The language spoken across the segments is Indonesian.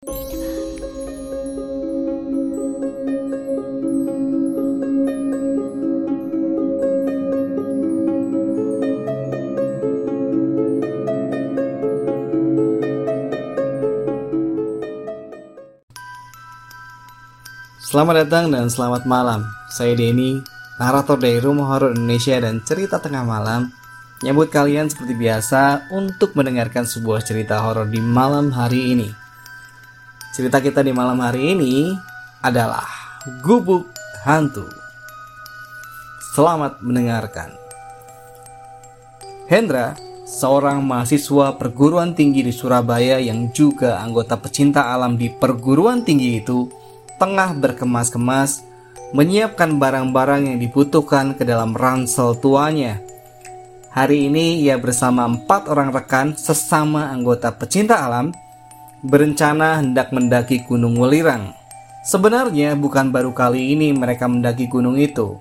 Selamat datang dan selamat malam. Saya Denny, narator dari Rumah Horor Indonesia dan Cerita Tengah Malam. Nyambut kalian seperti biasa untuk mendengarkan sebuah cerita horor di malam hari ini. Cerita kita di malam hari ini adalah Gubuk Hantu. Selamat mendengarkan. Hendra, seorang mahasiswa perguruan tinggi di Surabaya yang juga anggota pecinta alam di perguruan tinggi itu, tengah berkemas-kemas menyiapkan barang-barang yang dibutuhkan ke dalam ransel tuanya. Hari ini ia bersama empat orang rekan sesama anggota pecinta alam berencana hendak mendaki Gunung Welirang. Sebenarnya bukan baru kali ini mereka mendaki gunung itu,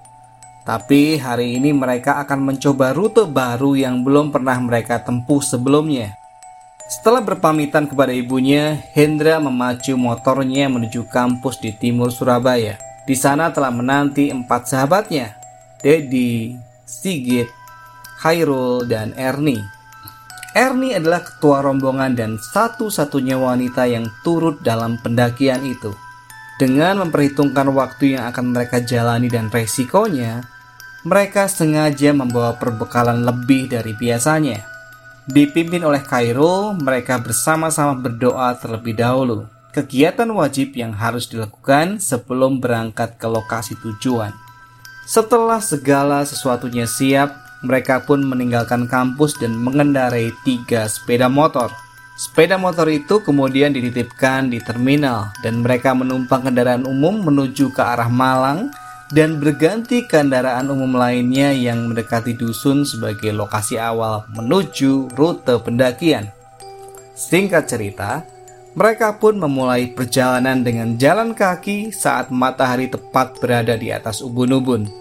tapi hari ini mereka akan mencoba rute baru yang belum pernah mereka tempuh sebelumnya. Setelah berpamitan kepada ibunya, Hendra memacu motornya menuju kampus di timur Surabaya. Di sana telah menanti empat sahabatnya, Dedi, Sigit, Khairul, dan Erni. Erni adalah ketua rombongan dan satu-satunya wanita yang turut dalam pendakian itu. Dengan memperhitungkan waktu yang akan mereka jalani dan resikonya, mereka sengaja membawa perbekalan lebih dari biasanya. Dipimpin oleh Kairo, mereka bersama-sama berdoa terlebih dahulu. Kegiatan wajib yang harus dilakukan sebelum berangkat ke lokasi tujuan. Setelah segala sesuatunya siap, mereka pun meninggalkan kampus dan mengendarai tiga sepeda motor. Sepeda motor itu kemudian dititipkan di terminal dan mereka menumpang kendaraan umum menuju ke arah Malang dan berganti kendaraan umum lainnya yang mendekati dusun sebagai lokasi awal menuju rute pendakian. Singkat cerita, mereka pun memulai perjalanan dengan jalan kaki saat matahari tepat berada di atas ubun-ubun.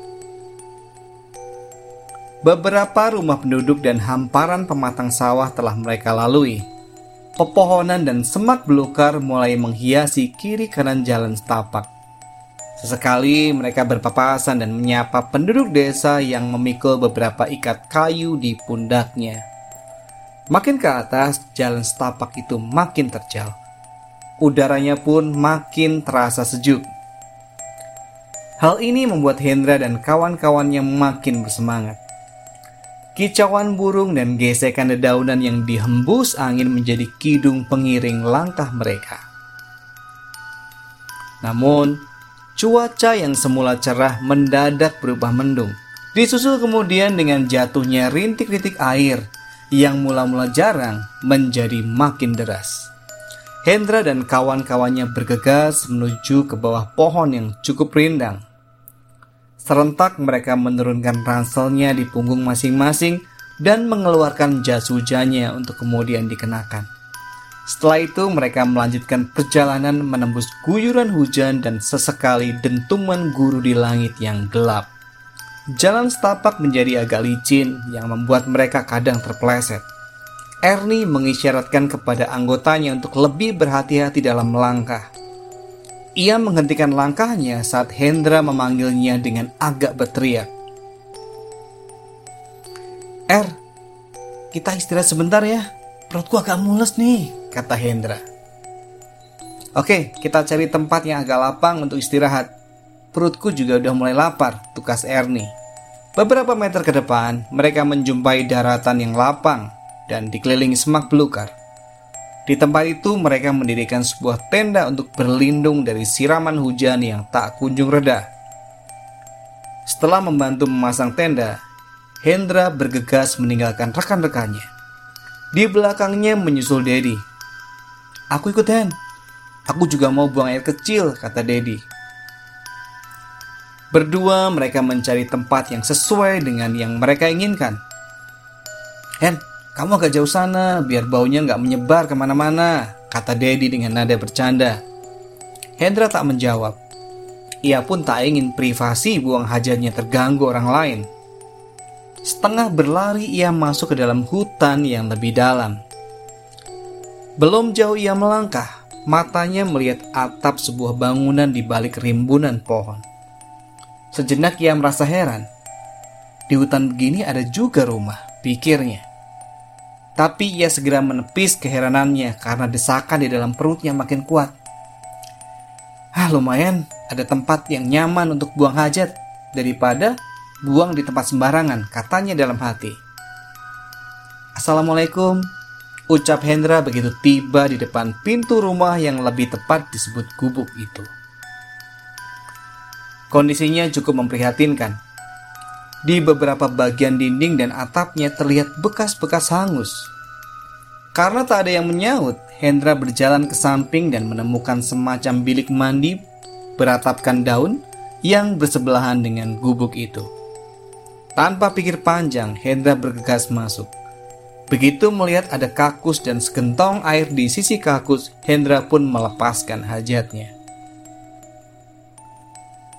Beberapa rumah penduduk dan hamparan pematang sawah telah mereka lalui. Pepohonan dan semak belukar mulai menghiasi kiri kanan jalan setapak. Sesekali mereka berpapasan dan menyapa penduduk desa yang memikul beberapa ikat kayu di pundaknya. Makin ke atas, jalan setapak itu makin terjal. Udaranya pun makin terasa sejuk. Hal ini membuat Hendra dan kawan-kawannya makin bersemangat. Kicauan burung dan gesekan dedaunan yang dihembus angin menjadi kidung pengiring langkah mereka. Namun, cuaca yang semula cerah mendadak berubah mendung. Disusul kemudian dengan jatuhnya rintik-rintik air yang mula-mula jarang menjadi makin deras. Hendra dan kawan-kawannya bergegas menuju ke bawah pohon yang cukup rindang. Serentak mereka menurunkan ranselnya di punggung masing-masing dan mengeluarkan jas hujannya untuk kemudian dikenakan. Setelah itu mereka melanjutkan perjalanan menembus guyuran hujan dan sesekali dentuman guru di langit yang gelap. Jalan setapak menjadi agak licin yang membuat mereka kadang terpeleset. Ernie mengisyaratkan kepada anggotanya untuk lebih berhati-hati dalam melangkah. Ia menghentikan langkahnya saat Hendra memanggilnya dengan agak berteriak. Er, kita istirahat sebentar ya. Perutku agak mules nih kata Hendra. Oke, kita cari tempat yang agak lapang untuk istirahat. Perutku juga udah mulai lapar, tukas Ernie. Beberapa meter ke depan, mereka menjumpai daratan yang lapang dan dikelilingi semak belukar. Di tempat itu mereka mendirikan sebuah tenda untuk berlindung dari siraman hujan yang tak kunjung reda. Setelah membantu memasang tenda, Hendra bergegas meninggalkan rekan-rekannya. Di belakangnya menyusul Dedi Aku ikut Hen. Aku juga mau buang air kecil, kata Dedi. Berdua mereka mencari tempat yang sesuai dengan yang mereka inginkan. Hen, kamu agak jauh sana biar baunya nggak menyebar ke mana-mana, kata Dedi dengan nada bercanda. Hendra tak menjawab. Ia pun tak ingin privasi buang hajatnya terganggu orang lain. Setengah berlari ia masuk ke dalam hutan yang lebih dalam. Belum jauh ia melangkah, matanya melihat atap sebuah bangunan di balik rimbunan pohon. Sejenak ia merasa heran. Di hutan begini ada juga rumah, pikirnya. Tapi ia segera menepis keheranannya karena desakan di dalam perutnya makin kuat. Ah lumayan, ada tempat yang nyaman untuk buang hajat daripada buang di tempat sembarangan, katanya dalam hati. Assalamualaikum, ucap Hendra begitu tiba di depan pintu rumah yang lebih tepat disebut gubuk itu. Kondisinya cukup memprihatinkan. Di beberapa bagian dinding dan atapnya terlihat bekas-bekas hangus. Karena tak ada yang menyaut, Hendra berjalan ke samping dan menemukan semacam bilik mandi beratapkan daun yang bersebelahan dengan gubuk itu. Tanpa pikir panjang, Hendra bergegas masuk. Begitu melihat ada kakus dan sekentong air di sisi kakus, Hendra pun melepaskan hajatnya.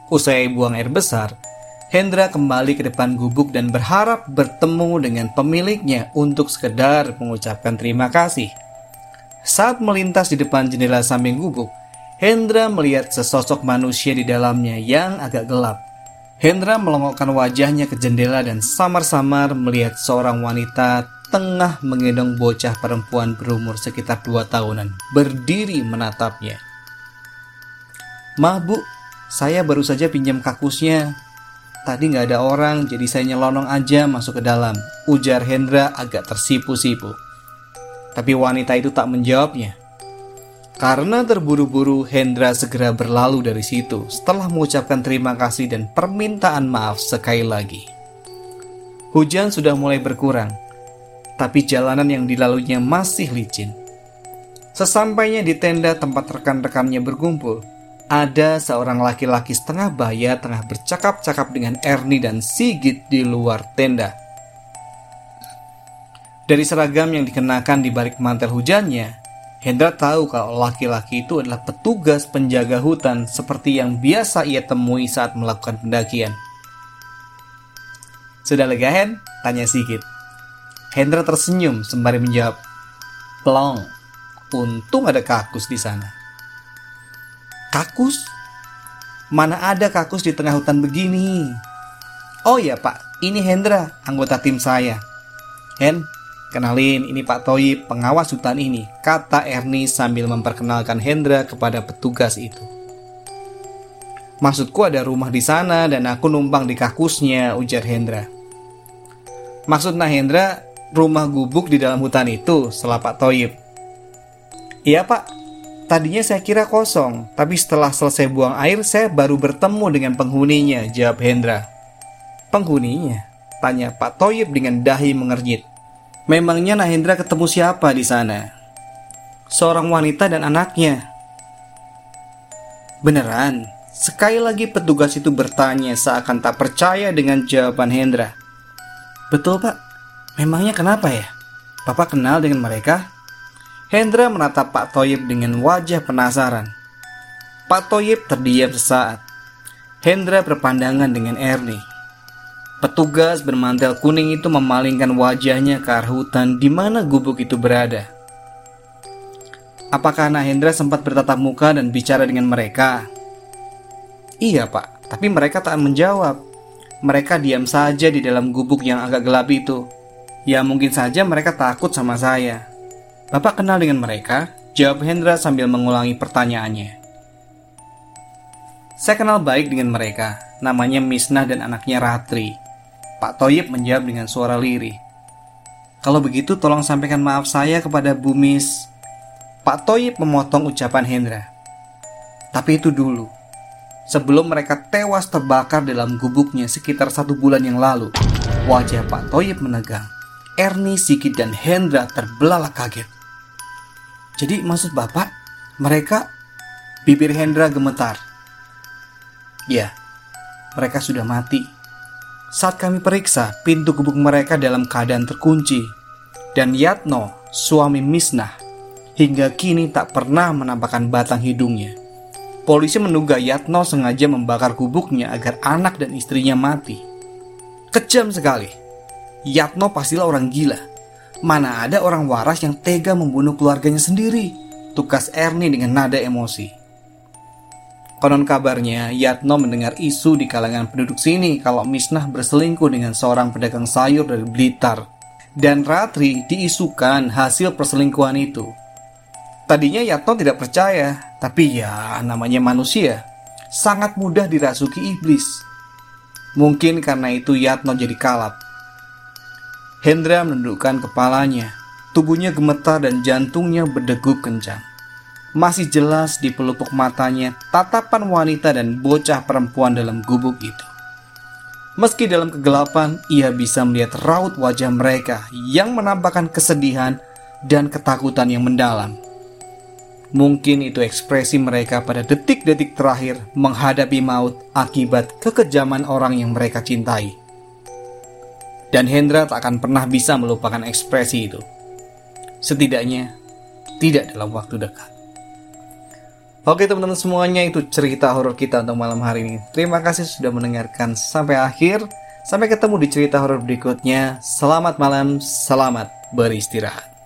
Usai buang air besar, Hendra kembali ke depan gubuk dan berharap bertemu dengan pemiliknya untuk sekedar mengucapkan terima kasih. Saat melintas di depan jendela samping gubuk, Hendra melihat sesosok manusia di dalamnya yang agak gelap. Hendra melongokkan wajahnya ke jendela dan samar-samar melihat seorang wanita tengah menggendong bocah perempuan berumur sekitar dua tahunan berdiri menatapnya. Mah bu, saya baru saja pinjam kakusnya. Tadi nggak ada orang, jadi saya nyelonong aja masuk ke dalam. Ujar Hendra agak tersipu-sipu. Tapi wanita itu tak menjawabnya. Karena terburu-buru, Hendra segera berlalu dari situ setelah mengucapkan terima kasih dan permintaan maaf sekali lagi. Hujan sudah mulai berkurang, tapi jalanan yang dilaluinya masih licin. Sesampainya di tenda tempat rekan-rekannya berkumpul, ada seorang laki-laki setengah baya tengah bercakap-cakap dengan Ernie dan Sigit di luar tenda. Dari seragam yang dikenakan di balik mantel hujannya, Hendra tahu kalau laki-laki itu adalah petugas penjaga hutan seperti yang biasa ia temui saat melakukan pendakian. Sudah lega Hen? Tanya Sigit. Hendra tersenyum sembari menjawab, Plong, untung ada kakus di sana. Kakus? Mana ada kakus di tengah hutan begini? Oh iya pak, ini Hendra, anggota tim saya. Hen, Kenalin, ini Pak Toyib, pengawas hutan ini, kata Ernie sambil memperkenalkan Hendra kepada petugas itu. Maksudku ada rumah di sana dan aku numpang di kakusnya, ujar Hendra. Maksud Hendra, rumah gubuk di dalam hutan itu, setelah Pak Toyib. Iya Pak, tadinya saya kira kosong, tapi setelah selesai buang air saya baru bertemu dengan penghuninya, jawab Hendra. Penghuninya? Tanya Pak Toyib dengan dahi mengernyit. Memangnya Nahendra ketemu siapa di sana? Seorang wanita dan anaknya. Beneran, sekali lagi petugas itu bertanya seakan tak percaya dengan jawaban Hendra. Betul pak, memangnya kenapa ya? Papa kenal dengan mereka? Hendra menatap Pak Toyib dengan wajah penasaran. Pak Toyib terdiam sesaat. Hendra berpandangan dengan Ernie. Petugas bermantel kuning itu memalingkan wajahnya ke arah hutan di mana gubuk itu berada. Apakah Nahendra sempat bertatap muka dan bicara dengan mereka? Iya pak, tapi mereka tak menjawab. Mereka diam saja di dalam gubuk yang agak gelap itu. Ya mungkin saja mereka takut sama saya. Bapak kenal dengan mereka? Jawab Hendra sambil mengulangi pertanyaannya. Saya kenal baik dengan mereka. Namanya Misnah dan anaknya Ratri. Pak Toyib menjawab dengan suara lirih. Kalau begitu tolong sampaikan maaf saya kepada Bumis. Pak Toyib memotong ucapan Hendra. Tapi itu dulu. Sebelum mereka tewas terbakar dalam gubuknya sekitar satu bulan yang lalu, wajah Pak Toyib menegang. Ernie, Sikit, dan Hendra terbelalak kaget. Jadi maksud Bapak, mereka... Bibir Hendra gemetar. Ya, mereka sudah mati saat kami periksa, pintu gubuk mereka dalam keadaan terkunci. Dan Yatno, suami Misnah, hingga kini tak pernah menampakkan batang hidungnya. Polisi menduga Yatno sengaja membakar gubuknya agar anak dan istrinya mati. Kejam sekali. Yatno pastilah orang gila. Mana ada orang waras yang tega membunuh keluarganya sendiri. tukas Ernie dengan nada emosi. Konon kabarnya, Yatno mendengar isu di kalangan penduduk sini kalau Misnah berselingkuh dengan seorang pedagang sayur dari Blitar. Dan Ratri diisukan hasil perselingkuhan itu. Tadinya Yatno tidak percaya, tapi ya namanya manusia. Sangat mudah dirasuki iblis. Mungkin karena itu Yatno jadi kalap. Hendra menundukkan kepalanya. Tubuhnya gemetar dan jantungnya berdegup kencang masih jelas di pelupuk matanya tatapan wanita dan bocah perempuan dalam gubuk itu. Meski dalam kegelapan, ia bisa melihat raut wajah mereka yang menampakkan kesedihan dan ketakutan yang mendalam. Mungkin itu ekspresi mereka pada detik-detik terakhir menghadapi maut akibat kekejaman orang yang mereka cintai. Dan Hendra tak akan pernah bisa melupakan ekspresi itu. Setidaknya, tidak dalam waktu dekat. Oke teman-teman semuanya itu cerita horor kita untuk malam hari ini. Terima kasih sudah mendengarkan sampai akhir. Sampai ketemu di cerita horor berikutnya. Selamat malam, selamat beristirahat.